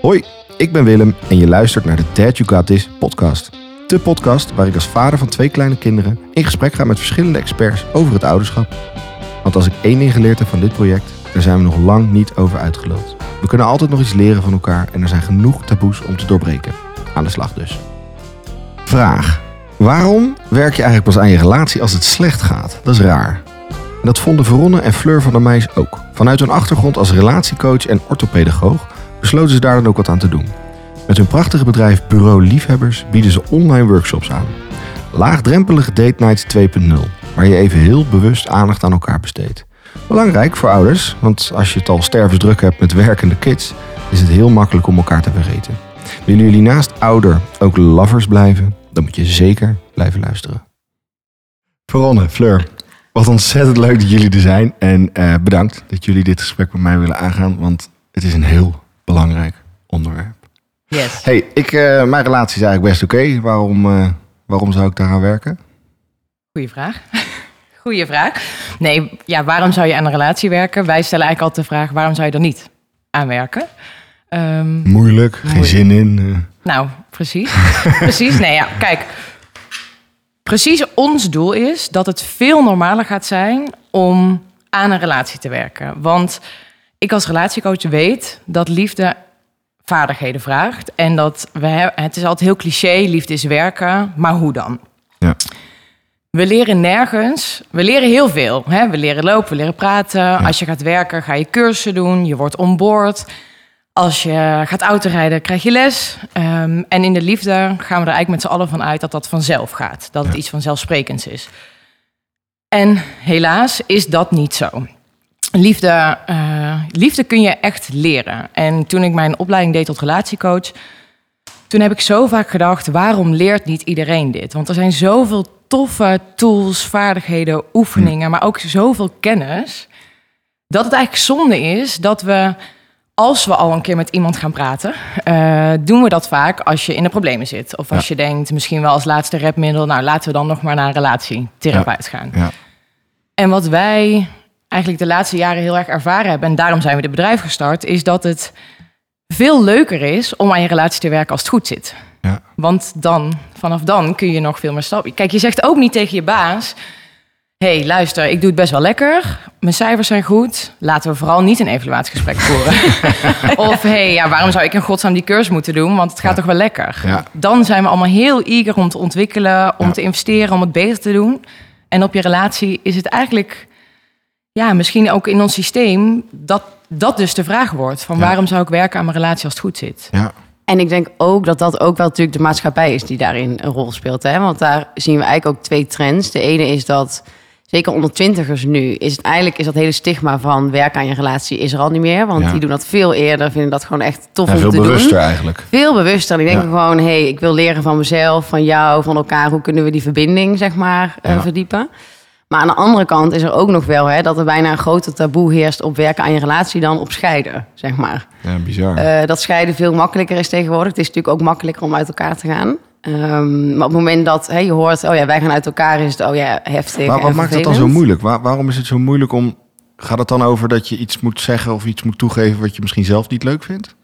Hoi, ik ben Willem en je luistert naar de Dad You Got This podcast. De podcast waar ik als vader van twee kleine kinderen in gesprek ga met verschillende experts over het ouderschap. Want als ik één ding geleerd heb van dit project, daar zijn we nog lang niet over uitgeluld. We kunnen altijd nog iets leren van elkaar en er zijn genoeg taboes om te doorbreken. Aan de slag dus. Vraag. Waarom werk je eigenlijk pas aan je relatie als het slecht gaat? Dat is raar. Dat vonden Veronne en Fleur van der Meijs ook. Vanuit hun achtergrond als relatiecoach en orthopedagoog besloten ze daar dan ook wat aan te doen. Met hun prachtige bedrijf Bureau Liefhebbers bieden ze online workshops aan. Laagdrempelige date nights 2.0, waar je even heel bewust aandacht aan elkaar besteedt. Belangrijk voor ouders, want als je het al stervensdruk hebt met werkende kids, is het heel makkelijk om elkaar te vergeten. Willen jullie naast ouder ook lovers blijven? Dan moet je zeker blijven luisteren. Veronne, Fleur, wat ontzettend leuk dat jullie er zijn. En eh, bedankt dat jullie dit gesprek met mij willen aangaan, want het is een heel belangrijk onderwerp. Yes. Hey, ik, eh, mijn relatie is eigenlijk best oké. Waarom, eh, waarom zou ik daar aan werken? Goeie vraag. Goeie vraag. Nee, ja, waarom zou je aan een relatie werken? Wij stellen eigenlijk altijd de vraag, waarom zou je er niet aan werken? Ehm, Moeilijk, geen Moeilijk. zin in. eh. nou, precies. precies. Nee, ja, kijk. Precies ons doel is dat het veel normaler gaat zijn om aan een relatie te werken. Want ik als relatiecoach weet dat liefde vaardigheden vraagt. En dat we, he- het is altijd heel cliché, liefde is werken. Maar hoe dan? Ja. We leren nergens. We leren heel veel. Hè? We leren lopen, we leren praten. Als je gaat werken, ga je cursussen doen. Je wordt onboord. Als je gaat autorijden, krijg je les. Ehm, en in de liefde gaan we er eigenlijk met z'n allen van uit dat dat vanzelf gaat. Dat het iets vanzelfsprekends is. En helaas is dat niet zo. Liefde, eh, liefde kun je echt leren. En toen ik mijn opleiding deed tot relatiecoach, toen heb ik zo vaak gedacht: waarom leert niet iedereen dit? Want er zijn zoveel toffe tools, vaardigheden, oefeningen, maar ook zoveel kennis. Dat het eigenlijk zonde is dat we, als we al een keer met iemand gaan praten, eh, doen we dat vaak als je in de problemen zit. Of als je denkt, misschien wel als laatste redmiddel, nou laten we dan nog maar naar een relatietherapeut gaan. Ja. En wat wij eigenlijk de laatste jaren heel erg ervaren hebben, en daarom zijn we dit bedrijf gestart, is dat het veel leuker is om aan je relatie te werken als het goed zit. Ja. Want dan, vanaf dan kun je nog veel meer stappen. Kijk, je zegt ook niet tegen je baas: hey, luister, ik doe het best wel lekker. Mijn cijfers zijn goed. Laten we vooral niet een evaluatiegesprek voeren. of hey, ja, waarom zou ik in godsnaam die cursus moeten doen? Want het gaat toch wel lekker. Ja. Dan zijn we allemaal heel eager om te ontwikkelen, om te investeren, om het beter te doen. En op je relatie is het eigenlijk, ja, misschien ook in ons systeem, dat dat dus de vraag wordt: van Ja. waarom zou ik werken aan mijn relatie als het goed zit? Ja. En ik denk ook dat dat ook wel natuurlijk de maatschappij is die daarin een rol speelt. Hè? Want daar zien we eigenlijk ook twee trends. De ene is dat, zeker onder twintigers nu, is het eigenlijk is dat hele stigma van werken aan je relatie is er al niet meer. Want Ja. die doen dat veel eerder, vinden dat gewoon echt tof Ja, om veel te bewuster doen. eigenlijk. Veel bewuster. Die denken Ja. gewoon, hé, hey, ik wil leren van mezelf, van jou, van elkaar. Hoe kunnen we die verbinding, zeg maar, eh, verdiepen? Maar aan de andere kant is er ook nog wel hè, dat er bijna een groter taboe heerst op werken aan je relatie dan op scheiden, zeg maar. Ja, bizar. Eh, dat scheiden veel makkelijker is tegenwoordig. Het is natuurlijk ook makkelijker om uit elkaar te gaan. Ehm, maar op het moment dat hè, je hoort, oh ja, wij gaan uit elkaar, is het, oh ja, heftig. maar wat maakt het dan zo moeilijk? Waar- waarom is het zo moeilijk om... Gaat het dan over dat je iets moet zeggen of iets moet toegeven wat je misschien zelf niet leuk vindt?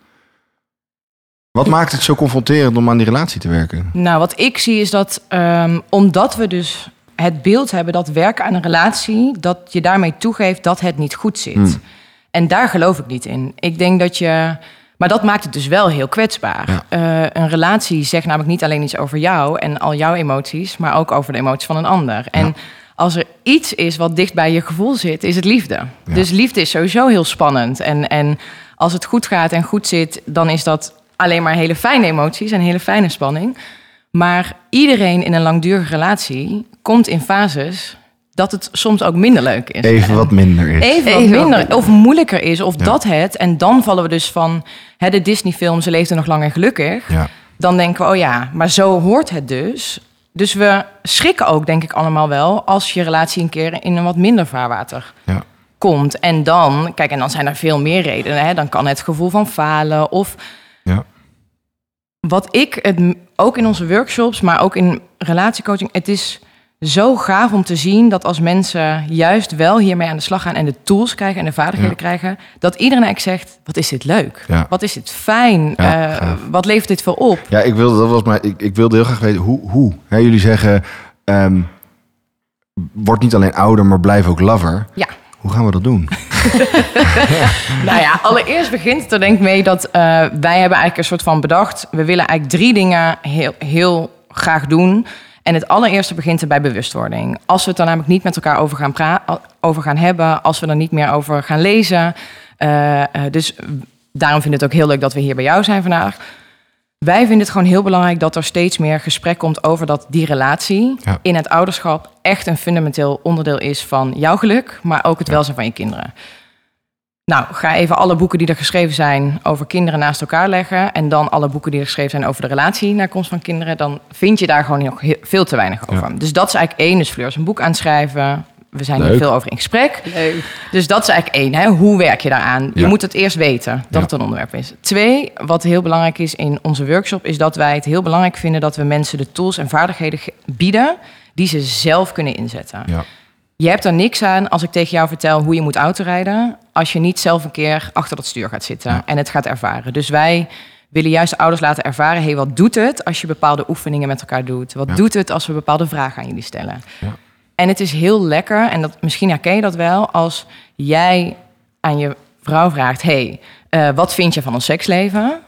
Wat maakt het zo confronterend om aan die relatie te werken? Nou, wat ik zie is dat ehm, omdat we dus het beeld hebben dat werken aan een relatie, dat je daarmee toegeeft dat het niet goed zit. Hmm. En daar geloof ik niet in. Ik denk dat je. Maar dat maakt het dus wel heel kwetsbaar. Ja. Eh, een relatie zegt namelijk niet alleen iets over jou en al jouw emoties, maar ook over de emoties van een ander. En als er iets is wat dicht bij je gevoel zit, is het liefde. Dus liefde is sowieso heel spannend. En, en als het goed gaat en goed zit, dan is dat alleen maar hele fijne emoties en hele fijne spanning. Maar iedereen in een langdurige relatie komt in fases dat het soms ook minder leuk is. Even En wat minder is. even wat Even wat minder minder. of moeilijker is of Ja. dat het. En dan vallen we dus van hè, de Disney-film Ze leefde nog lang en gelukkig. Ja. Dan denken we, oh ja, maar zo hoort het dus. Dus we schrikken ook, denk ik allemaal wel... als je relatie een keer in een wat minder vaarwater Ja. komt. En dan, kijk, en dan zijn er veel meer redenen. Hè? Dan kan het gevoel van falen of Ja. Wat ik het, ook in onze workshops, maar ook in relatiecoaching, het is zo gaaf om te zien dat als mensen juist wel hiermee aan de slag gaan en de tools krijgen en de vaardigheden Ja. krijgen, dat iedereen eigenlijk zegt: wat is dit leuk? Ja. Wat is dit fijn? Ja, Eh, wat levert dit voor op? Ja, ik wilde, dat was maar, ik, ik wilde heel graag weten hoe. hoe. Hè, jullie zeggen, ehm, word niet alleen ouder, maar blijf ook lover. Ja. Hoe gaan we dat doen? Nou ja, allereerst begint er denk ik mee dat eh, wij hebben eigenlijk een soort van bedacht. We willen eigenlijk drie dingen heel, heel graag doen. En het allereerste begint er bij bewustwording. Als we het er namelijk niet met elkaar over gaan, pra- over gaan hebben, als we er niet meer over gaan lezen. eh, eh, dus daarom vind ik het ook heel leuk dat we hier bij jou zijn vandaag. Wij vinden het gewoon heel belangrijk dat er steeds meer gesprek komt over dat die relatie Ja. in het ouderschap echt een fundamenteel onderdeel is van jouw geluk, maar ook het welzijn van je kinderen. Nou, ga even alle boeken die er geschreven zijn over kinderen naast elkaar leggen. En dan alle boeken die er geschreven zijn over de relatie naar komst van kinderen. Dan vind je daar gewoon nog veel te weinig over. Dus dat is eigenlijk één. Dus Fleur is een boek aanschrijven. We zijn hier Leuk. veel over in gesprek. Leuk. Dus dat is eigenlijk één. Hè? Hoe werk je daaraan? Je Ja. moet het eerst weten dat Ja. het een onderwerp is. Twee, wat heel belangrijk is in onze workshop... is dat wij het heel belangrijk vinden... dat we mensen de tools en vaardigheden bieden... die ze zelf kunnen inzetten. Ja. Je hebt er niks aan als ik tegen jou vertel hoe je moet autorijden... als je niet zelf een keer achter dat stuur gaat zitten Ja. en het gaat ervaren. Dus wij willen juist ouders laten ervaren... hey, wat doet het als je bepaalde oefeningen met elkaar doet? Wat Ja. doet het als we bepaalde vragen aan jullie stellen? Ja. En het is heel lekker, en dat, misschien herken je dat wel... als jij aan je vrouw vraagt... hey, eh, wat vind je van ons seksleven?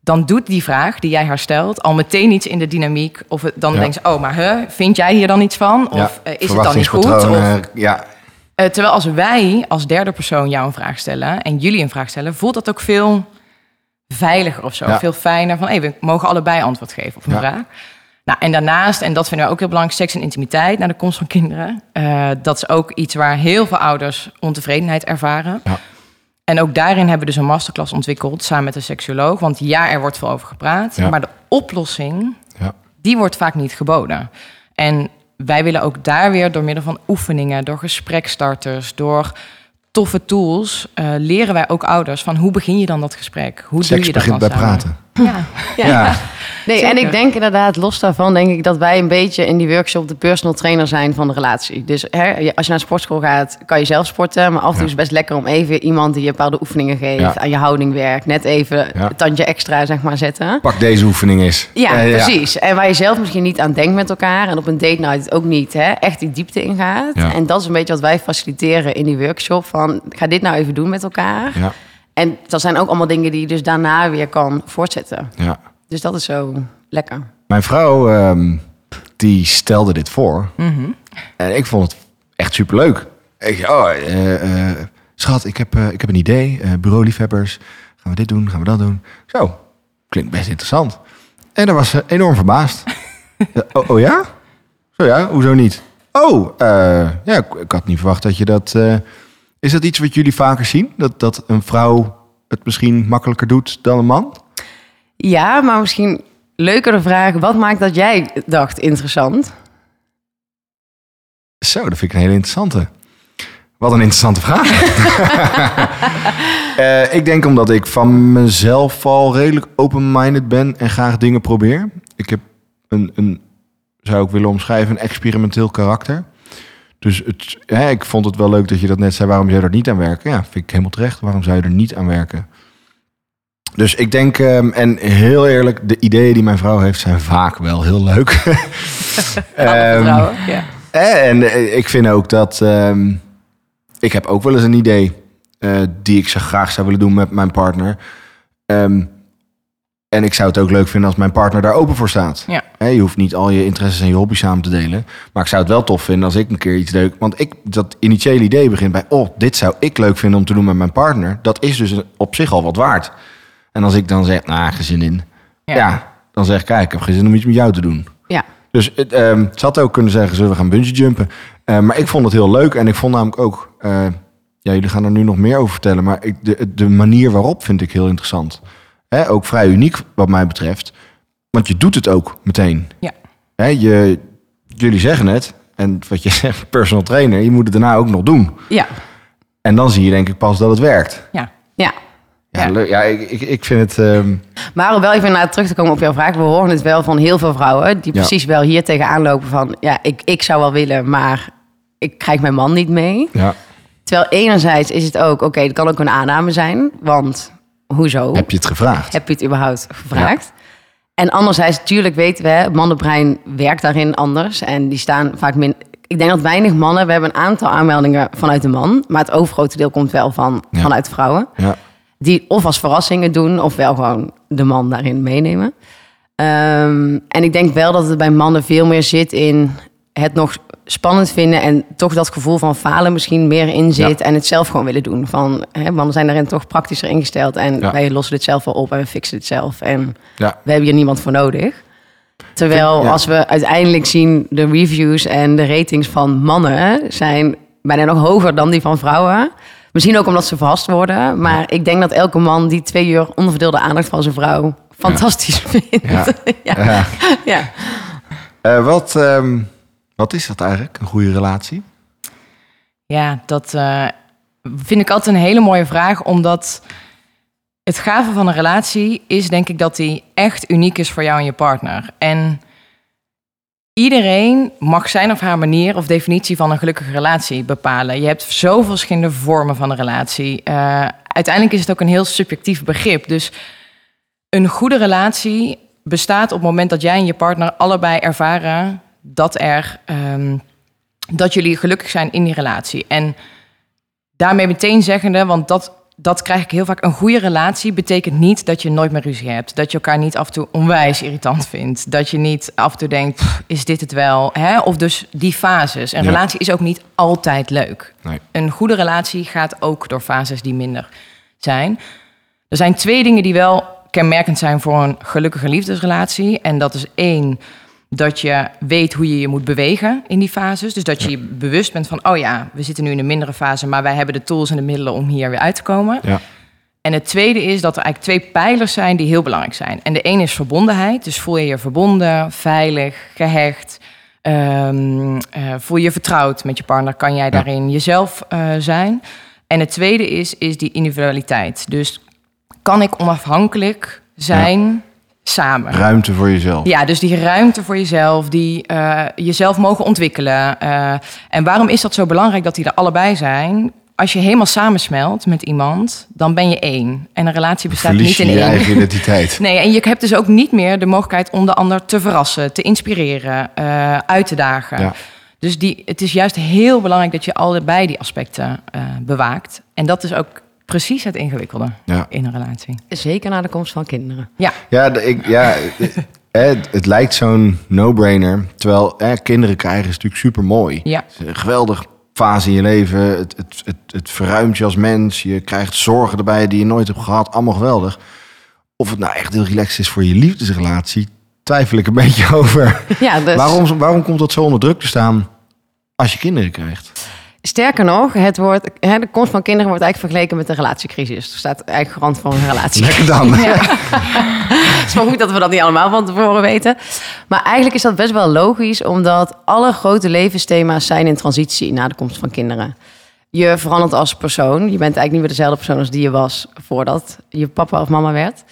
Dan doet die vraag die jij haar stelt al meteen iets in de dynamiek. Of het, dan Ja. denkt ze, oh, maar huh, vind jij hier dan iets van? Of Ja. eh, is het dan niet goed? Of, Ja, eh, terwijl als wij als derde persoon jou een vraag stellen en jullie een vraag stellen, voelt dat ook veel veiliger of zo. Ja. Veel fijner van, hey, we mogen allebei antwoord geven op een Ja. vraag. Nou, en daarnaast, en dat vinden we ook heel belangrijk, seks en intimiteit naar de komst van kinderen. Eh, dat is ook iets waar heel veel ouders ontevredenheid ervaren. Ja. En ook daarin hebben we dus een masterclass ontwikkeld samen met een seksuoloog. Want ja, er wordt veel over gepraat. Ja. Maar de oplossing, ja. die wordt vaak niet geboden. En wij willen ook daar weer door middel van oefeningen, door gesprekstarters, door toffe tools, eh, leren wij ook ouders van hoe begin je dan dat gesprek? Hoe doe Seks je dat begint bij samen? praten. Ja. Ja. Ja. Nee, en ik denk inderdaad, los daarvan, denk ik dat wij een beetje in die workshop de personal trainer zijn van de relatie. Dus hè, als je naar sportschool gaat, kan je zelf sporten. Maar af en toe is het best lekker om even iemand die je bepaalde oefeningen geeft, aan je houding werkt, net even een tandje extra, zeg maar, zetten. Pak deze oefening eens. Ja, Eh, precies. En waar je zelf misschien niet aan denkt met elkaar. En op een date night ook niet. Hè? Echt die diepte ingaat. En dat is een beetje wat wij faciliteren in die workshop. Van, ga dit nou even doen met elkaar. Ja, En dat zijn ook allemaal dingen die je dus daarna weer kan voortzetten. ja. Dus dat is zo lekker. Mijn vrouw, ehm, die stelde dit voor. Mhm. En ik vond het echt superleuk. Ik zei, oh, eh, eh, schat, ik heb, eh, ik heb een idee. Eh bureauliefhebbers. Gaan we dit doen? Gaan we dat doen? Zo, klinkt best interessant. En daar was ze enorm verbaasd. Oh, oh ja? Zo ja, hoezo niet? Oh, ja, ik, ik had niet verwacht dat je dat... is dat iets wat jullie vaker zien? Dat, dat een vrouw het misschien makkelijker doet dan een man? Ja, maar misschien leuker de vraag. Wat maakt dat jij dacht interessant? Zo, dat vind ik een hele interessante. Wat een interessante vraag. Eh, ik denk omdat ik van mezelf al redelijk open-minded ben en graag dingen probeer. Ik heb een, een zou ik willen omschrijven, een experimenteel karakter. Dus het, ik vond het wel leuk dat je dat net zei. Waarom zou je er niet aan werken? Ja, vind ik helemaal terecht. Waarom zou je er niet aan werken? Dus ik denk, ehm, en heel eerlijk, de ideeën die mijn vrouw heeft zijn vaak wel heel leuk. Ehm? Ja. en eh, ik vind ook dat. ehm, ik heb ook wel eens een idee. eh, die ik zo graag zou willen doen met mijn partner. Ehm, en ik zou het ook leuk vinden als mijn partner daar open voor staat. Ja. Je hoeft niet al je interesses en je hobby's samen te delen. Maar ik zou het wel tof vinden als ik een keer iets leuk. Want ik, dat initiële idee begint bij. Oh, dit zou ik leuk vinden om te doen met mijn partner. Dat is dus op zich al wat waard. En als ik dan zeg, nou, geen zin in. Ja. Ja. dan zeg ik, kijk, ik heb geen zin om iets met jou te doen. ja. Dus het, ehm, ze had ook kunnen zeggen, zullen we gaan bungee jumpen? Eh, maar ik vond het heel leuk en ik vond namelijk ook... eh, ja, jullie gaan er nu nog meer over vertellen, maar ik, de, de manier waarop vind ik heel interessant. Hè, ook vrij uniek wat mij betreft. Want je doet het ook meteen. Ja. Hè, je, jullie zeggen het, en wat je zegt, personal trainer, je moet het daarna ook nog doen. Ja. En dan zie je denk ik pas dat het werkt. Ja. Ja. Ja, Ja. ja ik, ik, ik vind het... ehm, Maar om wel even naar terug te komen op jouw vraag. We horen het wel van heel veel vrouwen die Ja. precies wel hier tegenaan lopen van... ja, ik, ik zou wel willen, maar ik krijg mijn man niet mee. ja. Terwijl enerzijds is het ook, oké, dat kan ook een aanname zijn. Want hoezo? Heb je het gevraagd? Heb je het überhaupt gevraagd? En anderzijds, natuurlijk weten we, het mannenbrein werkt daarin anders. En die staan vaak min... Ik denk dat weinig mannen... We hebben een aantal aanmeldingen vanuit de man. Maar het overgrote deel komt wel van, Ja. vanuit vrouwen. Ja. Die of als verrassingen doen... of wel gewoon de man daarin meenemen. Ehm, en ik denk wel dat het bij mannen veel meer zit in... het nog spannend vinden... en toch dat gevoel van falen misschien meer in zit... en het zelf gewoon willen doen. Van, hè, mannen zijn daarin toch praktischer ingesteld... en Ja. wij lossen dit zelf wel op en we fixen het zelf. En Ja. we hebben hier niemand voor nodig. Terwijl als we uiteindelijk zien de reviews en de ratings van mannen zijn bijna nog hoger dan die van vrouwen. Misschien ook omdat ze verrast worden. Maar ik denk dat elke man die twee uur onverdeelde aandacht van zijn vrouw fantastisch vindt. Ja. Ja. Ja. Ja. Eh, wat, ehm, wat is dat eigenlijk, een goede relatie? Ja, dat eh, vind ik altijd een hele mooie vraag, omdat het gave van een relatie is, denk ik, dat die echt uniek is voor jou en je partner. En iedereen mag zijn of haar manier of definitie van een gelukkige relatie bepalen. Je hebt zoveel verschillende vormen van een relatie. Eh, uiteindelijk is het ook een heel subjectief begrip. Dus een goede relatie bestaat op het moment dat jij en je partner allebei ervaren dat er. ehm, dat jullie gelukkig zijn in die relatie. En daarmee meteen zeggende, want dat, dat krijg ik heel vaak. Een goede relatie betekent niet dat je nooit meer ruzie hebt. Dat je elkaar niet af en toe onwijs irritant vindt. Dat je niet af en toe denkt, "Pff, is dit het wel? Hè? Of dus die fases. Een Ja. relatie is ook niet altijd leuk. Nee. Een goede relatie gaat ook door fases die minder zijn. Er zijn twee dingen die wel kenmerkend zijn voor een gelukkige liefdesrelatie. En dat is één, dat je weet hoe je je moet bewegen in die fases. Dus dat je je bewust bent van, oh ja, we zitten nu in een mindere fase, maar wij hebben de tools en de middelen om hier weer uit te komen. Ja. En het tweede is dat er eigenlijk twee pijlers zijn die heel belangrijk zijn. En de ene is verbondenheid. Dus voel je je verbonden, veilig, gehecht. Ehm, eh, voel je je vertrouwd met je partner? Kan jij daarin jezelf eh, zijn? En het tweede is, is die individualiteit. Dus kan ik onafhankelijk zijn samen? Ruimte voor jezelf. Ja, dus die ruimte voor jezelf, die eh, jezelf mogen ontwikkelen. Eh, en waarom is dat zo belangrijk dat die er allebei zijn? Als je helemaal samensmelt met iemand, dan ben je één. En een relatie bestaat Verlies niet je in je één. eigen identiteit. Nee, en je hebt dus ook niet meer de mogelijkheid om de ander te verrassen, te inspireren, eh, uit te dagen. Ja. Dus die, het is juist heel belangrijk dat je allebei die aspecten bewaakt. En dat is ook precies het ingewikkelde Ja. in een relatie. Zeker na de komst van kinderen. Ja, Ja, de- ik, ja eh, het, het lijkt zo'n no-brainer. Terwijl eh, kinderen krijgen is natuurlijk super mooi. ja. Geweldig fase in je leven. Het, het, het, het verruimt je als mens. Je krijgt zorgen erbij die je nooit hebt gehad. Allemaal geweldig. Of het nou echt heel relaxed is voor je liefdesrelatie, twijfel ik een beetje over. Ja, dus Waarom, waarom komt dat zo onder druk te staan als je kinderen krijgt? Sterker nog, het wordt, hè, de komst van kinderen wordt eigenlijk vergeleken met de relatiecrisis. Er staat eigenlijk garant van een relatie. Lekker dan. Het is wel goed dat we dat niet allemaal van tevoren weten. Maar eigenlijk is dat best wel logisch, omdat alle grote levensthema's zijn in transitie na de komst van kinderen. Je verandert als persoon. Je bent eigenlijk niet meer dezelfde persoon als die je was voordat je papa of mama werd.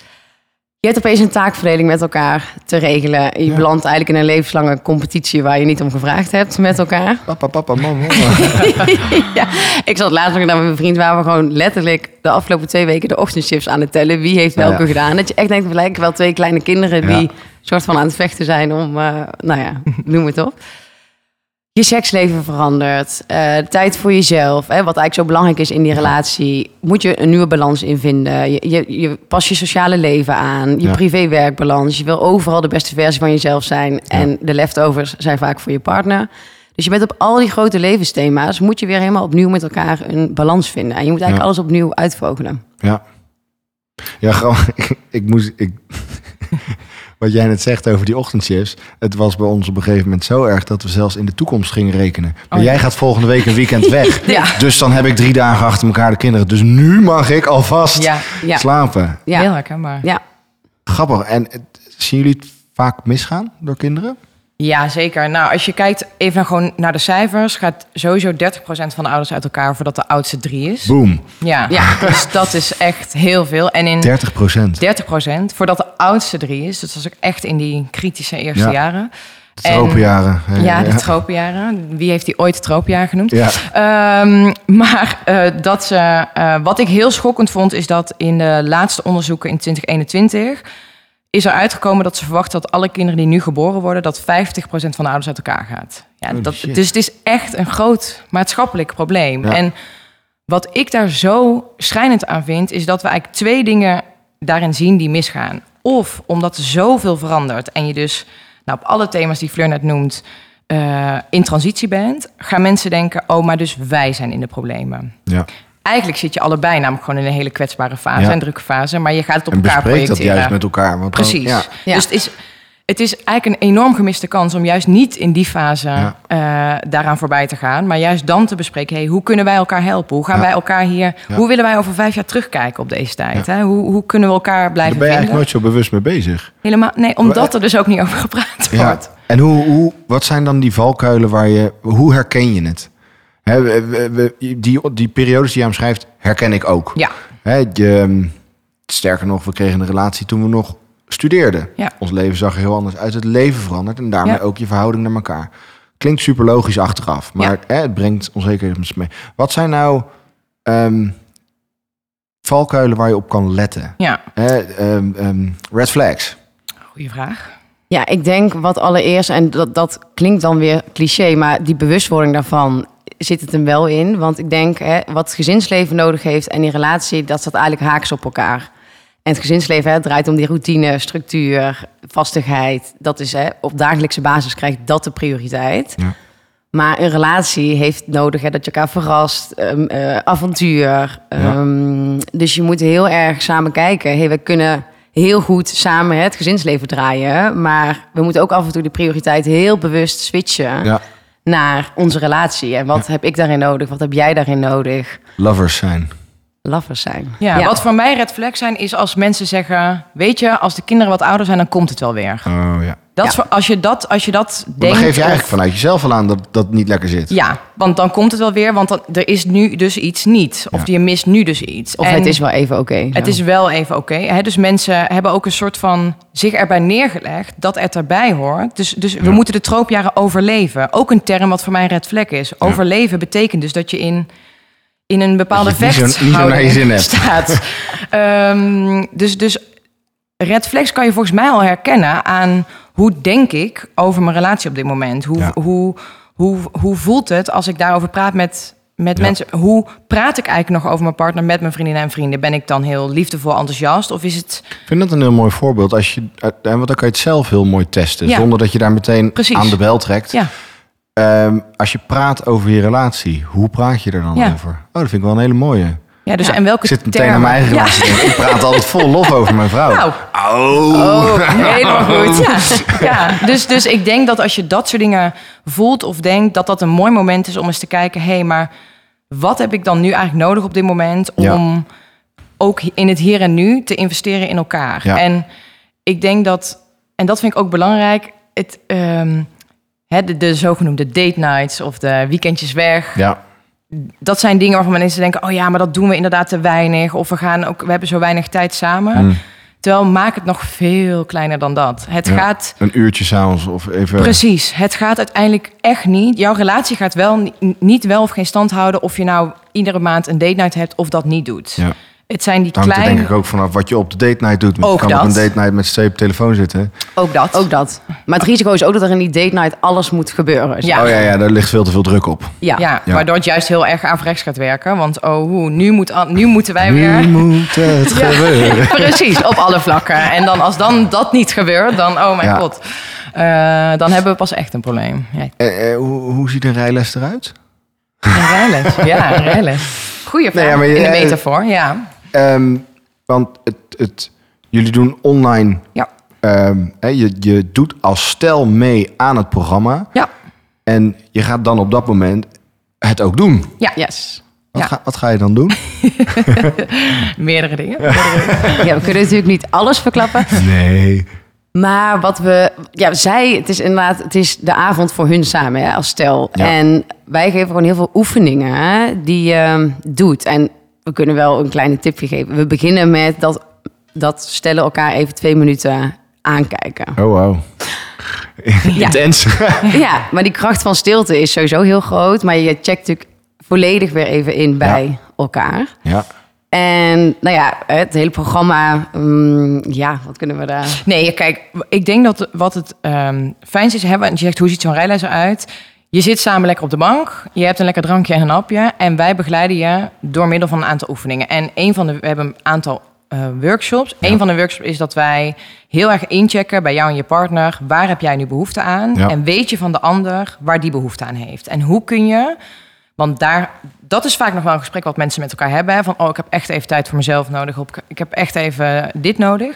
Je hebt opeens een taakverdeling met elkaar te regelen. Je Ja. belandt eigenlijk in een levenslange competitie waar je niet om gevraagd hebt met elkaar. Papa, papa, mama. mama. ja, ik zat laatst nog naar mijn vriend waar we gewoon letterlijk de afgelopen twee weken de ochtendshifts aan het tellen. Wie heeft welke ja. gedaan? Dat je echt denkt, we lijken wel twee kleine kinderen die soort van aan het vechten zijn om, eh, nou ja, noem het op. Je seksleven verandert, eh, tijd voor jezelf, hè, wat eigenlijk zo belangrijk is in die relatie, moet je een nieuwe balans in vinden. Je, je, je pas je sociale leven aan, je Ja. privé-werkbalans. Je wil overal de beste versie van jezelf zijn en de leftovers zijn vaak voor je partner. Dus je bent op al die grote levensthema's, moet je weer helemaal opnieuw met elkaar een balans vinden. En je moet eigenlijk Ja. alles opnieuw uitvogelen. Ja. Ja, gewoon. Ik, ik moest. Ik, wat jij net zegt over die ochtendshifts. Het was bij ons op een gegeven moment zo erg dat we zelfs in de toekomst gingen rekenen. Maar Oh ja. jij gaat volgende week een weekend weg. Ja. Dus dan heb ik drie dagen achter elkaar de kinderen. Dus nu mag ik alvast Ja, Ja. slapen. heel Ja, herkenbaar. ja. Grappig. En zien jullie het vaak misgaan door kinderen? Ja, zeker. Nou, als je kijkt even gewoon naar de cijfers, gaat sowieso 30% van de ouders uit elkaar voordat de oudste drie is. Boom. Ja, Ja. dus dat is echt heel veel. En in 30 procent. 30% voordat de oudste drie is. Dus dat is ook echt in die kritische eerste Ja. jaren. De tropenjaren. hè, Ja, de tropenjaren. Wie heeft die ooit tropenjaar genoemd? Ja. Ehm, maar eh, dat ze, eh, wat ik heel schokkend vond, is dat in de laatste onderzoeken in 2021 is er uitgekomen dat ze verwachten dat alle kinderen die nu geboren worden, dat 50% van de ouders uit elkaar gaat. Ja, dat, dus het is echt een groot maatschappelijk probleem. Ja. En wat ik daar zo schrijnend aan vind, is dat we eigenlijk twee dingen daarin zien die misgaan. Of omdat er zoveel verandert en je dus nou, op alle thema's die Fleur net noemt, eh, in transitie bent, gaan mensen denken: oh, maar dus wij zijn in de problemen. Ja. Eigenlijk zit je allebei namelijk gewoon in een hele kwetsbare fase, Ja. een drukke fase, maar je gaat het op En elkaar bespreek dat projecteren. juist met elkaar. Want Precies. ja. Ja. Dus het is, het is eigenlijk een enorm gemiste kans om juist niet in die fase Ja. eh, daaraan voorbij te gaan, maar juist dan te bespreken: hey, hoe kunnen wij elkaar helpen? Hoe gaan Ja. wij elkaar hier? Ja. Hoe willen wij over vijf jaar terugkijken op deze tijd? Hè? Hoe, hoe kunnen we elkaar blijven Daar ben je vinden? eigenlijk nooit zo bewust mee bezig. Helemaal, nee, omdat er dus ook niet over gepraat wordt. En hoe, hoe, wat zijn dan die valkuilen waar je... Hoe herken je het? Hè, we- die, die periodes die je omschrijft, herken ik ook. Ja, Hè, je, ehm, sterker nog, we kregen een relatie toen we nog studeerden. Ja. Ons leven zag er heel anders uit. Het leven verandert en daarmee Ja. ook je verhouding naar elkaar. Klinkt super logisch achteraf, maar hè, het brengt onzekerheid mee. Wat zijn nou ehm, valkuilen waar je op kan letten? ja. Hè, ehm, ehm, red flags. goede vraag. Ja, ik denk wat allereerst, en dat, dat klinkt dan weer cliché, maar die bewustwording daarvan zit het hem wel in. Want ik denk, hè, wat het gezinsleven nodig heeft en die relatie, dat staat eigenlijk haaks op elkaar. En het gezinsleven hè, draait om die routine, structuur, vastigheid. Dat is hè, op dagelijkse basis krijgt dat de prioriteit. Ja. Maar een relatie heeft nodig hè, dat je elkaar verrast, ehm, eh, avontuur. Ehm, dus je moet heel erg samen kijken. Hey, we kunnen heel goed samen het gezinsleven draaien. Maar we moeten ook af en toe de prioriteit heel bewust switchen Ja, naar onze relatie. En wat heb ik daarin nodig? Wat heb jij daarin nodig? lovers zijn. Lovers zijn. Ja, wat voor mij red flags zijn, is als mensen zeggen: Weet je, als de kinderen wat ouder zijn, dan komt het wel weer. Oh ja. Dat Ja. is voor, als je dat, als je dat Maar denkt. dan geef je of- eigenlijk vanuit jezelf al aan dat dat niet lekker zit. Ja, want dan komt het wel weer, want dan, er is nu dus iets niet. Of Ja. je mist nu dus iets. Of En het is wel even oké. het is wel even oké. hè? dus mensen hebben ook een soort van zich erbij neergelegd dat het erbij hoort. Dus, dus we Ja. moeten de troopjaren overleven. Ook een term wat voor mij een red flag is. Overleven betekent dus dat je in, in een bepaalde hebt. staat. Ehm, dus, dus red flags kan je volgens mij al herkennen aan hoe denk ik over mijn relatie op dit moment. Hoe, Ja. hoe, hoe, hoe voelt het als ik daarover praat met, met Ja. mensen? Hoe praat ik eigenlijk nog over mijn partner met mijn vriendinnen en vrienden? Ben ik dan heel liefdevol, enthousiast? Of is het... Ik vind dat een heel mooi voorbeeld. Als je, eh, want dan kan je het zelf heel mooi testen. Ja. Zonder dat je daar meteen Precies. aan de bel trekt. Ja, Ehm, als je praat over je relatie, hoe praat je er dan Ja. over? Oh, dat vind ik wel een hele mooie. Ja dus Ja. en welke Ik zit meteen aan mijn eigen Ja. Ik praat altijd vol lof over mijn vrouw. Nou. Oh. Oh, helemaal goed. Ja, ja. Dus, dus ik denk dat als je dat soort dingen voelt of denkt, dat dat een mooi moment is om eens te kijken: hé, hey, maar wat heb ik dan nu eigenlijk nodig op dit moment om Ja. ook in het hier en nu te investeren in elkaar? Ja. En ik denk dat, en dat vind ik ook belangrijk, het, ehm, hè, de, de zogenoemde date nights of de weekendjes weg Ja, dat zijn dingen waarvan mensen denken: oh ja, maar dat doen we inderdaad te weinig. Of we gaan ook, we hebben zo weinig tijd samen. Mm. Terwijl maak het nog veel kleiner dan dat. Het Ja. gaat een uurtje s'avonds of even... precies. Het gaat uiteindelijk echt niet. Jouw relatie gaat wel ni- niet wel of geen stand houden of je nou iedere maand een date night hebt of dat niet doet. Ja. Het zijn die kleine. denk ik ook vanaf wat je op de date night doet. Ook je kan op een date night met z'n tweeën op de telefoon zitten. Ook dat. Ook dat. Maar het risico is ook dat er in die date night alles moet gebeuren. Ja. Oh ja, ja, daar ligt veel te veel druk op. Ja. Ja, Ja. waardoor het juist heel erg averechts gaat werken. Want oh, hoe, nu, moet, al- nu moeten wij weer. Nu moet het Ja, gebeuren. precies, op alle vlakken. En dan als dan dat niet gebeurt, dan oh mijn Ja. god. Eh, dan hebben we pas echt een probleem. Ja, Eh, eh, hoe, hoe ziet een rijles eruit? een rijles. Ja, een rijles. Goeie vraag. Nee, ja, maar je- In de metafoor, ja. Ehm, want het, het, jullie doen online... Ja. ehm, je, je doet als stel mee aan het programma. Ja. En je gaat dan op dat moment het ook doen. Ja. Yes. Wat, Ja. ga, wat ga je dan doen? Meerdere dingen. Ja, we kunnen natuurlijk niet alles verklappen. Nee. Maar wat we, ja, zij, het is inderdaad, het is de avond voor hun samen hè, als stel. Ja. En wij geven gewoon heel veel oefeningen hè, die je doet. En we kunnen wel een kleine tipje geven. We beginnen met dat, dat stellen elkaar even twee minuten aankijken. Oh, wow. Intens. Ja, maar die kracht van stilte is sowieso heel groot. Maar je checkt natuurlijk volledig weer even in bij elkaar. ja. En nou ja, het hele programma, mm, ja, wat kunnen we daar... Nee, kijk, ik denk dat wat het ehm fijnste is hebben. En je zegt, hoe ziet zo'n rijles eruit? Je zit samen lekker op de bank. Je hebt een lekker drankje en een hapje. En wij begeleiden je door middel van een aantal oefeningen. En een van de, we hebben een aantal eh, workshops. Ja. Een van de workshops is dat wij heel erg inchecken bij jou en je partner. Waar heb jij nu behoefte aan? Ja. En weet je van de ander waar die behoefte aan heeft? En hoe kun je... Want daar, dat is vaak nog wel een gesprek wat mensen met elkaar hebben. Van, oh, ik heb echt even tijd voor mezelf nodig. Ik heb echt even dit nodig.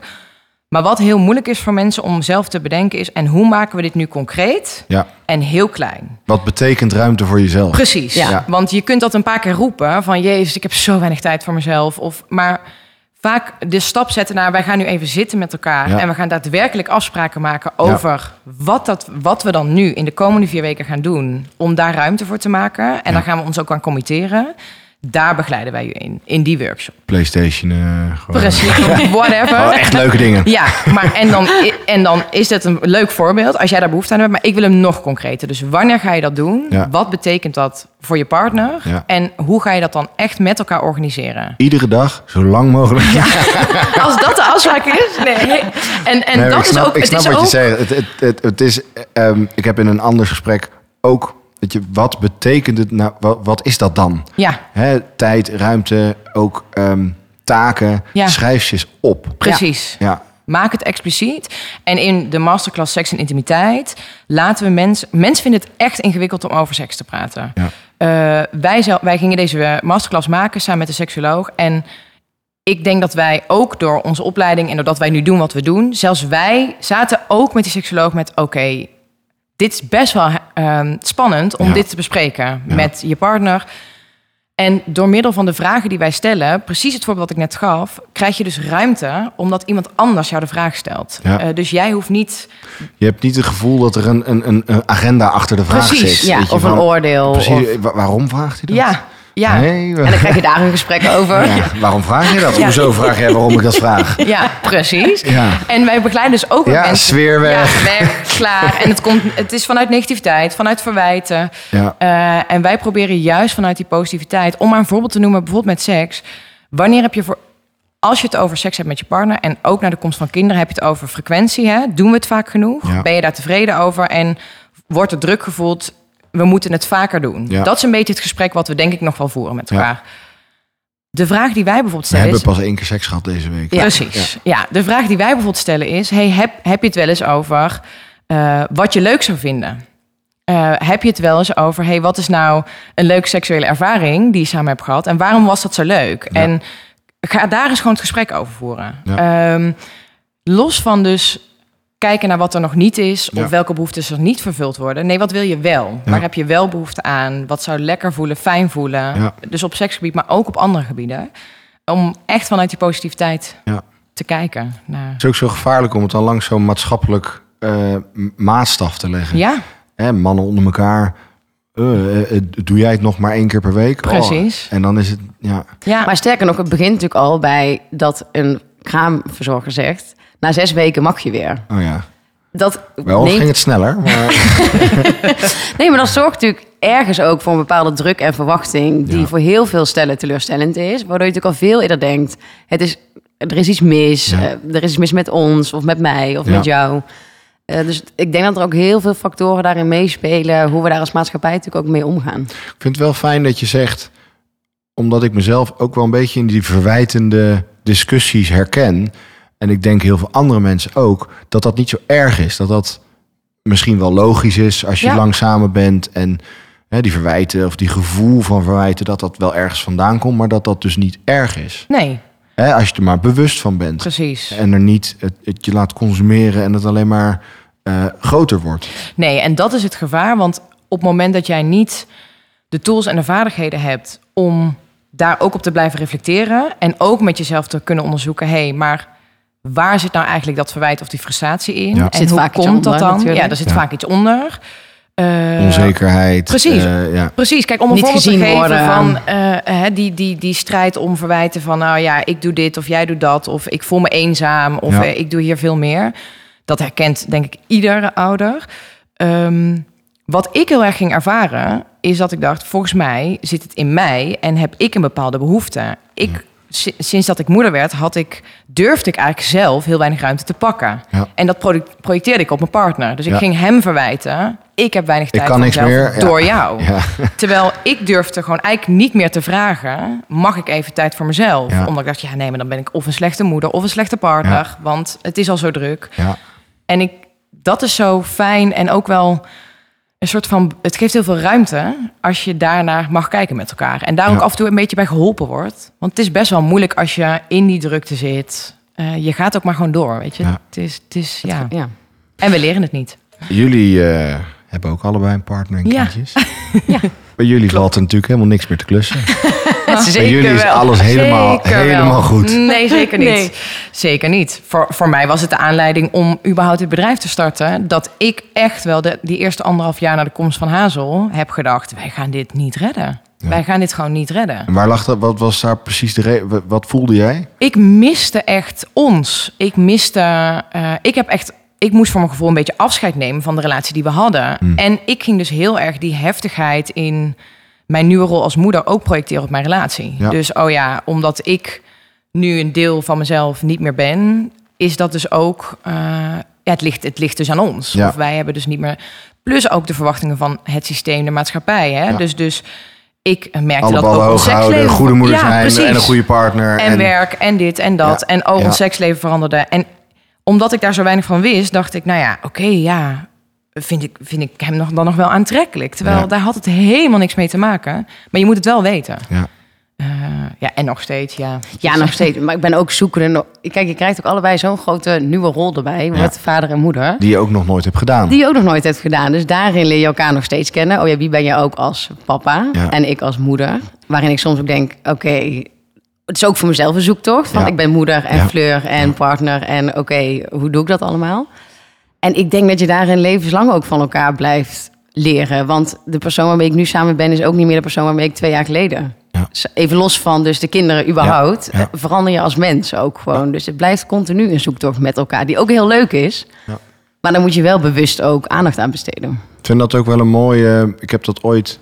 Maar wat heel moeilijk is voor mensen om zelf te bedenken is... en hoe maken we dit nu concreet ja. en heel klein? Wat betekent ruimte voor jezelf? Precies. Ja. Ja. Want je kunt dat een paar keer roepen van... Jezus, ik heb zo weinig tijd voor mezelf. Of, maar vaak de stap zetten naar... wij gaan nu even zitten met elkaar... Ja. en we gaan daadwerkelijk afspraken maken over... Wat, dat, wat we dan nu in de komende vier weken gaan doen... om daar ruimte voor te maken. En Ja. daar gaan we ons ook aan committeren. Daar begeleiden wij u in, in die workshop. Playstation. eh, gewoon. Precies, whatever. Oh, echt leuke dingen. Ja, maar en dan, en dan is het een leuk voorbeeld als jij daar behoefte aan hebt. Maar ik wil hem nog concreter. Dus wanneer ga je dat doen? Ja. Wat betekent dat voor je partner? Ja. En hoe ga je dat dan echt met elkaar organiseren? Iedere dag, zo lang mogelijk. Als dat de afspraak is? Nee. En, en Nee, dat ik snap, is ook... ik het snap is wat ook, je zegt. Het, het, het, het is, ehm, ik heb in een ander gesprek ook... Weet je, wat betekent het nou? Wat, wat is dat dan? Ja, Hè, tijd, ruimte, ook ehm, taken. Ja. Schrijf eens op. precies. Ja, Maak het expliciet. En in de masterclass Seks en Intimiteit laten we mensen... Mensen vinden het echt ingewikkeld om over seks te praten. Ja. Eh, wij, wij gingen deze masterclass maken samen met de seksuoloog. En ik denk dat wij ook door onze opleiding en doordat wij nu doen wat we doen... zelfs wij zaten ook met die seksuoloog met... oké, dit is best wel ehm, spannend om Ja. dit te bespreken Ja. met je partner... En door middel van de vragen die wij stellen, precies het voorbeeld wat ik net gaf, krijg je dus ruimte omdat iemand anders jou de vraag stelt. Ja. Eh, dus jij hoeft niet. je hebt niet het gevoel dat er een, een, een, agenda achter de vraag Precies, zit. Ja, Weet je, of een oordeel. Precies, of- wa- waarom vraagt hij dat? Ja, ja, Nee, en dan krijg je daar een gesprek over. ja, waarom vraag je dat? Hoezo vraag jij waarom ik dat vraag? ja, precies. Ja. En wij begeleiden dus ook Ja, mensen. sfeer weg. Ja, weg, klaar. En het, komt, het is vanuit negativiteit, vanuit verwijten. Ja. Eh, en wij proberen juist vanuit die positiviteit, om maar een voorbeeld te noemen, bijvoorbeeld met seks. Wanneer heb je voor. Als je het over seks hebt met je partner en ook naar de komst van kinderen, heb je het over frequentie. Hè? Doen we het vaak genoeg? Ja. Ben je daar tevreden over? En wordt er druk gevoeld? We moeten het vaker doen. Ja. Dat is een beetje het gesprek wat we denk ik nog wel voeren met Ja. elkaar. De vraag die wij bijvoorbeeld We stellen hebben is... pas één keer seks gehad deze week. Ja. Precies. Ja. de vraag die wij bijvoorbeeld stellen is: hey, heb, heb je het wel eens over eh, wat je leuk zou vinden? Eh, heb je het wel eens over, hey, wat is nou een leuke seksuele ervaring die je samen hebt gehad en waarom was dat zo leuk? Ja. En ga daar eens gewoon het gesprek over voeren. Ja. Ehm, los van dus kijken naar wat er nog niet is of Ja. welke behoeftes er niet vervuld worden. Nee, wat wil je wel? Ja. Waar heb je wel behoefte aan? Wat zou lekker voelen, fijn voelen? Ja. Dus op seksgebied, maar ook op andere gebieden. Om echt vanuit die positiviteit Ja. te kijken. Naar... Het is ook zo gevaarlijk om het dan langs zo'n maatschappelijk eh, maatstaf te leggen. Ja, Hè, mannen onder elkaar. eh, eh, eh, doe jij het nog maar één keer per week? Oh. Precies. En dan is het, ja. ja. Maar sterker nog, het begint natuurlijk al bij dat een kraamverzorger zegt... na zes weken mag je weer. Oh ja. Dat Wel neemt- ging het sneller. Maar, Nee, maar dat zorgt natuurlijk ergens ook voor een bepaalde druk en verwachting... die Ja. voor heel veel stellen teleurstellend is. Waardoor je natuurlijk al veel eerder denkt... Het is, er is iets mis, Ja. eh, er is iets mis met ons of met mij of Ja. met jou. Eh, dus ik denk dat er ook heel veel factoren daarin meespelen... hoe we daar als maatschappij natuurlijk ook mee omgaan. ik vind het wel fijn dat je zegt, omdat ik mezelf ook wel een beetje in die verwijtende discussies herken. En ik denk heel veel andere mensen ook, dat dat niet zo erg is. Dat dat misschien wel logisch is als je Ja. lang samen bent. En hè, die verwijten of die gevoel van verwijten, dat dat wel ergens vandaan komt. Maar dat dat dus niet erg is. Nee, Hè, als je er maar bewust van bent. precies. En er niet het, het je laat consumeren en het alleen maar eh, groter wordt. Nee, en dat is het gevaar. Want op het moment dat jij niet de tools en de vaardigheden hebt om daar ook op te blijven reflecteren en ook met jezelf te kunnen onderzoeken, hé, hey, maar waar zit nou eigenlijk dat verwijt of die frustratie in? Ja. En Zit hoe vaak iets komt dat onder, dan? natuurlijk. Ja, er zit Ja. vaak iets onder. Eh, Onzekerheid. precies. eh, ja. Precies, kijk, om een voorbeeld te geven worden. van eh, hè, die, die, die strijd om verwijten van, nou ja, ik doe dit of jij doet dat, of ik voel me eenzaam, of Ja. ik doe hier veel meer. Dat herkent, denk ik, iedere ouder. Ehm, wat ik heel erg ging ervaren, is dat ik dacht, volgens mij zit het in mij en heb ik een bepaalde behoefte. Ik, sinds dat ik moeder werd, had ik, durfde ik eigenlijk zelf heel weinig ruimte te pakken. Ja. En dat projecteerde ik op mijn partner. Dus ik Ja. ging hem verwijten, ik heb weinig Ik tijd kan voor niks mezelf meer. Ja. door jou. Terwijl ik durfde gewoon eigenlijk niet meer te vragen... mag ik even tijd voor mezelf? Omdat ik dacht, ja nee, maar dan ben ik of een slechte moeder... of een slechte partner, want het is al zo druk. Ja. En ik, dat is zo fijn en ook wel een soort van... het geeft heel veel ruimte als je daarnaar mag kijken met elkaar. En daar ook Ja. af en toe een beetje bij geholpen wordt. Want het is best wel moeilijk als je in die drukte zit. Eh, je gaat ook maar gewoon door, weet je. Ja. Het is, het is, ja. Ja. En we leren het niet. Jullie eh, hebben ook allebei een partner en Ja. kindjes. Bij jullie valt er natuurlijk helemaal niks meer te klussen. Bij jullie is wel. alles helemaal, Zeker wel. helemaal goed. Nee, zeker niet. Nee. Zeker niet. Voor, voor mij was het de aanleiding om überhaupt het bedrijf te starten. Dat ik echt wel de, die eerste anderhalf jaar na de komst van Hazel heb gedacht: wij gaan dit niet redden. Ja. Wij gaan dit gewoon niet redden. En waar lag dat? Wat was daar precies de reden? Wat voelde jij? Ik miste echt ons. Ik miste. eh, ik heb echt. Ik moest voor mijn gevoel een beetje afscheid nemen van de relatie die we hadden. Hmm. En ik ging dus heel erg die heftigheid in mijn nieuwe rol als moeder ook projecteren op mijn relatie. Ja. Dus oh ja, omdat ik nu een deel van mezelf niet meer ben, is dat dus ook. eh, ja, het ligt, het ligt dus aan ons. Ja. Of wij hebben dus niet meer. Plus ook de verwachtingen van het systeem, de maatschappij. Hè? Ja. Dus, dus ik merkte Alle dat ook ons seksleven- goede moeder zijn precies. en een goede partner. En, werk en dit en dat. En ja. ons seksleven veranderde. En omdat ik daar zo weinig van wist, dacht ik, nou ja, oké, ja, vind ik, vind ik hem nog, dan nog wel aantrekkelijk. Terwijl Ja. daar had het helemaal niks mee te maken. Maar je moet het wel weten. Ja. Eh, ja, en nog steeds, ja. Ja, nog steeds. Maar ik ben ook zoekende. Kijk, je krijgt ook allebei zo'n grote nieuwe rol erbij. Met vader en moeder. Die je ook nog nooit hebt gedaan. Die je ook nog nooit hebt gedaan. Dus daarin leer je elkaar nog steeds kennen. Oh ja, wie ben je ook als papa? Ja. En ik als moeder. Waarin ik soms ook denk, oké... het is ook voor mezelf een zoektocht. Van Ja. ik ben moeder en Ja. fleur en partner. En oké, hoe doe ik dat allemaal? En ik denk dat je daarin levenslang ook van elkaar blijft leren. Want de persoon waarmee ik nu samen ben... is ook niet meer de persoon waarmee ik twee jaar geleden... Ja. Even los van dus de kinderen überhaupt... Ja, ja. eh, verander je als mens ook gewoon. Dus het blijft continu een zoektocht met elkaar... die ook heel leuk is. Ja. Maar dan moet je wel bewust ook aandacht aan besteden. Ik vind dat ook wel een mooie. Ik heb dat ooit.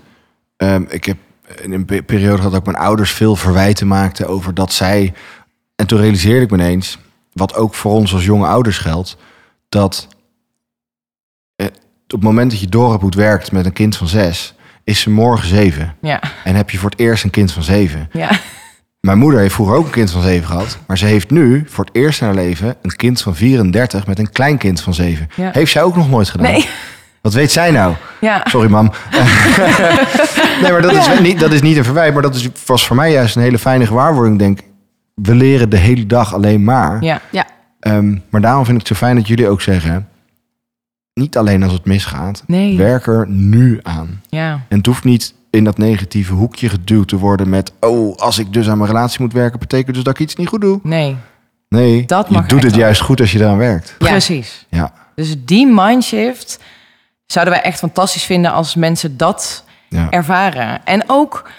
ehm, ik heb in een pe- periode gehad dat ik mijn ouders veel verwijten maakte over dat zij. En toen realiseerde ik me ineens, wat ook voor ons als jonge ouders geldt, dat eh, het moment dat je door hebt hoe het werkt met een kind van zes, is ze morgen zeven. Ja, En heb je voor het eerst een kind van zeven. ja. Mijn moeder heeft vroeger ook een kind van zeven gehad. Maar ze heeft nu voor het eerst in haar leven een kind van 34 met een kleinkind van zeven. Ja. Heeft zij ook nog nooit gedaan. Nee, Wat weet zij nou? ja. Sorry, mam. nee, maar dat, is niet, dat is niet een verwijt. Maar dat is, was voor mij juist een hele fijne gewaarwording. Ik denk, we leren de hele dag alleen maar. Ja, Ja, Ehm, maar daarom vind ik het zo fijn dat jullie ook zeggen... niet alleen als het misgaat, nee. werk er nu aan. Ja, En het hoeft niet in dat negatieve hoekje geduwd te worden met... oh, als ik dus aan mijn relatie moet werken... betekent dus dat ik iets niet goed doe. nee. Nee, Dat je doet het juist goed als je eraan werkt. Ja. Precies. Ja, Dus die mindshift zouden wij echt fantastisch vinden als mensen dat ja. ervaren. En ook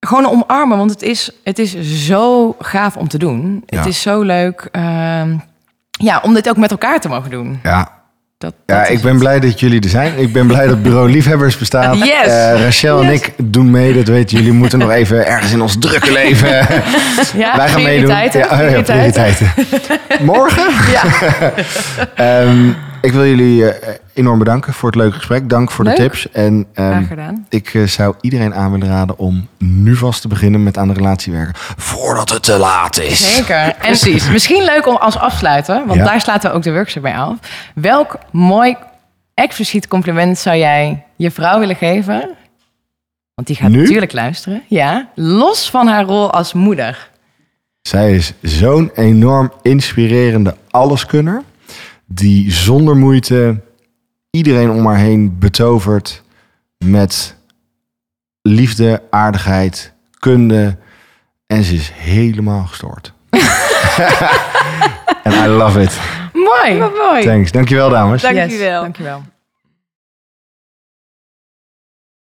gewoon omarmen, want het is, het is zo gaaf om te doen. Ja. Het is zo leuk ehm, ja, om dit ook met elkaar te mogen doen. ja. Dat, Ja, dat ik ben het. blij dat jullie er zijn. Ik ben blij dat Bureau Liefhebbers bestaat. Yes. Eh, Rachel en ik doen mee. Dat weten jullie. moeten nog even ergens in ons drukke leven. Ja, Wij gaan meedoen. Ja, oh ja, prioriteiten. prioriteiten. Morgen? Ja. Ehm, ik wil jullie eh, enorm bedanken voor het leuke gesprek. Dank voor Leuk. de tips. En gedaan. ik eh, zou iedereen aan willen raden om nu vast te beginnen met aan de relatie werken. Voordat het te laat is. Zeker. En Precies. misschien leuk om als afsluiten, want Ja. daar sluiten we ook de workshop bij af. Welk mooi expliciet compliment zou jij je vrouw willen geven? Want die gaat Nu? natuurlijk luisteren. Ja, los van haar rol als moeder. Zij is zo'n enorm inspirerende alleskunner. Die zonder moeite iedereen om haar heen betovert met liefde, aardigheid, kunde. En ze is helemaal gestoord. And I love it. Mooi. Mooi. Thanks. Dankjewel, dames. Dank Yes, je wel. Dankjewel.